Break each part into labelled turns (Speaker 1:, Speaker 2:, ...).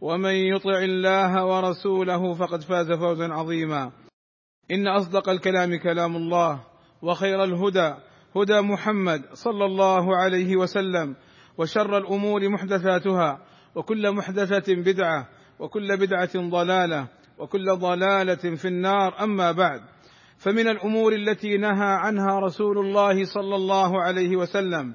Speaker 1: ومن يطع الله ورسوله فقد فاز فوزا عظيما. إن أصدق الكلام كلام الله وخير الهدى هدى محمد صلى الله عليه وسلم وشر الأمور محدثاتها وكل محدثة بدعة وكل بدعة ضلالة وكل ضلالة في النار. أما بعد فمن الأمور التي نهى عنها رسول الله صلى الله عليه وسلم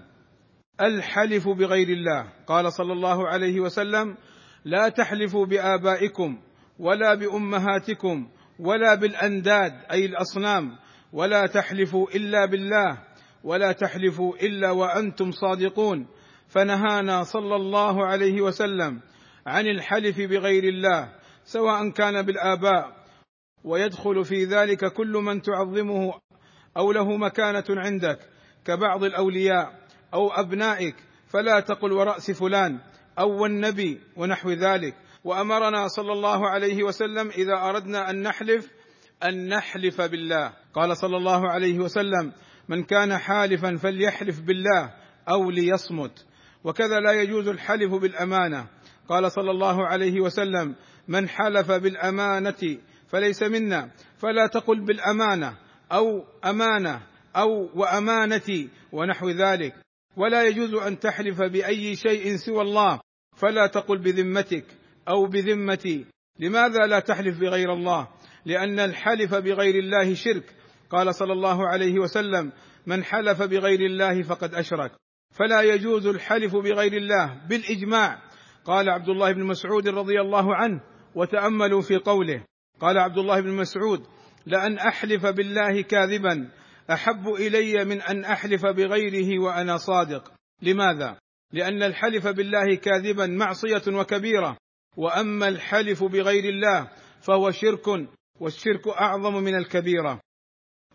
Speaker 1: الحلف بغير الله. قال صلى الله عليه وسلم لا تحلفوا بآبائكم ولا بأمهاتكم ولا بالأنداد أي الأصنام. ولا تحلفوا إلا بالله ولا تحلفوا إلا وأنتم صادقون. فنهانا صلى الله عليه وسلم عن الحلف بغير الله سواء كان بالآباء. ويدخل في ذلك كل من تعظمه أو له مكانة عندك كبعض الأولياء أو أبنائك. فلا تقل وراس فلان. أو والنبي ونحو ذلك. وأمرنا صلى الله عليه وسلم إذا أردنا أن نحلف أن نحلف بالله. قال صلى الله عليه وسلم من كان حالفا فليحلف بالله أو ليصمت. وكذا لا يجوز الحلف بالأمانة. قال صلى الله عليه وسلم من حلف بالأمانة فليس منا. فلا تقل بالأمانة أو أمانة أو وأمانتي. ونحو ذلك. ولا يجوز أن تحلف بأي شيء سوى الله فلا تقل بذمتك أو بذمتي. لماذا لا تحلف بغير الله؟ لأن الحلف بغير الله شرك. قال صلى الله عليه وسلم من حلف بغير الله فقد أشرك. فلا يجوز الحلف بغير الله بالإجماع. قال عبد الله بن مسعود رضي الله عنه وتأملوا في قوله. قال عبد الله بن مسعود لأن أحلف بالله كاذبا أحب إلي من أن أحلف بغيره وأنا صادق. لماذا؟ لأن الحلف بالله كاذبا معصية وكبيرة. وأما الحلف بغير الله فهو شرك والشرك أعظم من الكبيرة.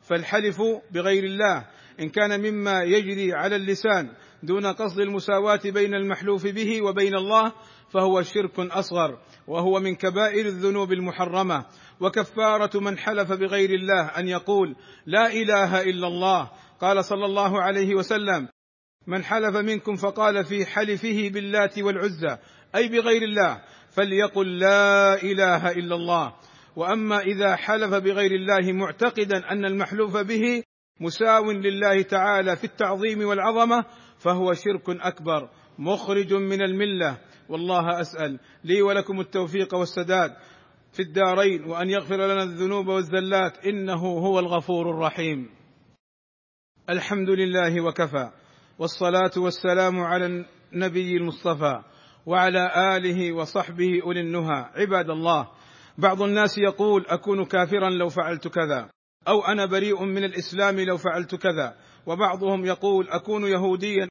Speaker 1: فالحلف بغير الله إن كان مما يجري على اللسان دون قصد المساواة بين المحلوف به وبين الله فهو شرك أصغر وهو من كبائر الذنوب المحرمة. وكفارة من حلف بغير الله أن يقول لا إله إلا الله. قال صلى الله عليه وسلم من حلف منكم فقال في حلفه باللات والعزى أي بغير الله فليقل لا إله إلا الله. وأما إذا حلف بغير الله معتقدا أن المحلوف به مساو لله تعالى في التعظيم والعظمة فهو شرك أكبر مخرج من الملة. والله أسأل لي ولكم التوفيق والسداد في الدارين وأن يغفر لنا الذنوب والزلات إنه هو الغفور الرحيم. الحمد لله وكفى والصلاة والسلام على النبي المصطفى وعلى آله وصحبه أولي النهى. عباد الله بعض الناس يقول أكون كافرا لو فعلت كذا. أو أنا بريء من الإسلام لو فعلت كذا. وبعضهم يقول أكون يهوديا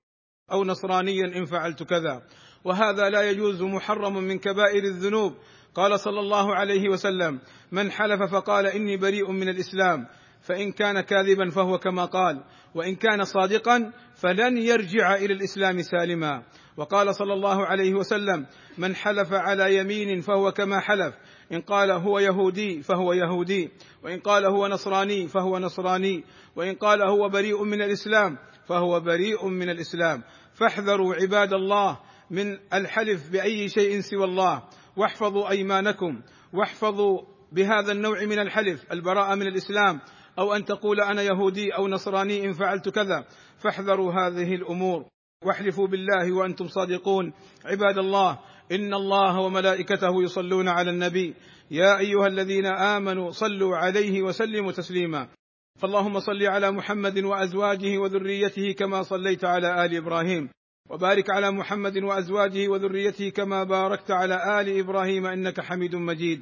Speaker 1: أو نصرانيا إن فعلت كذا. وهذا لا يجوز محرم من كبائر الذنوب. قال صلى الله عليه وسلم من حلف فقال إني بريء من الإسلام فإن كان كاذبا فهو كما قال وإن كان صادقا فلن يرجع إلى الإسلام سالما. وقال صلى الله عليه وسلم من حلف على يمين فهو كما حلف إن قال هو يهودي فهو يهودي وإن قال هو نصراني فهو نصراني وإن قال هو بريء من الإسلام فهو بريء من الإسلام. فاحذروا عباد الله من الحلف بأي شيء سوى الله واحفظوا أيمانكم واحفظوا بهذا النوع من الحلف البراءة من الإسلام أو أن تقول أنا يهودي أو نصراني إن فعلت كذا. فاحذروا هذه الأمور واحلفوا بالله وأنتم صادقون. عباد الله إن الله وملائكته يصلون على النبي. يا أيها الذين آمنوا صلوا عليه وسلموا تسليما. فاللهم صل على محمد وأزواجه وذريته كما صليت على آل إبراهيم. وبارك على محمد وأزواجه وذريته كما باركت على آل إبراهيم إنك حميد مجيد.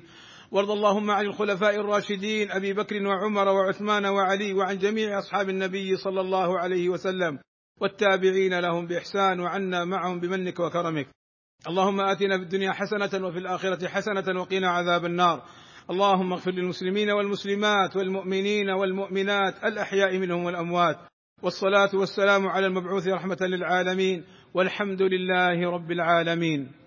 Speaker 1: وارض اللهم عن الخلفاء الراشدين أبي بكر وعمر وعثمان وعلي وعن جميع أصحاب النبي صلى الله عليه وسلم. والتابعين لهم بإحسان وعنا معهم بمنك وكرمك. اللهم آتنا في الدنيا حسنة وفي الآخرة حسنة وقنا عذاب النار. اللهم اغفر للمسلمين والمسلمات والمؤمنين والمؤمنات الأحياء منهم والأموات. والصلاة والسلام على المبعوث رحمة للعالمين. والحمد لله رب العالمين.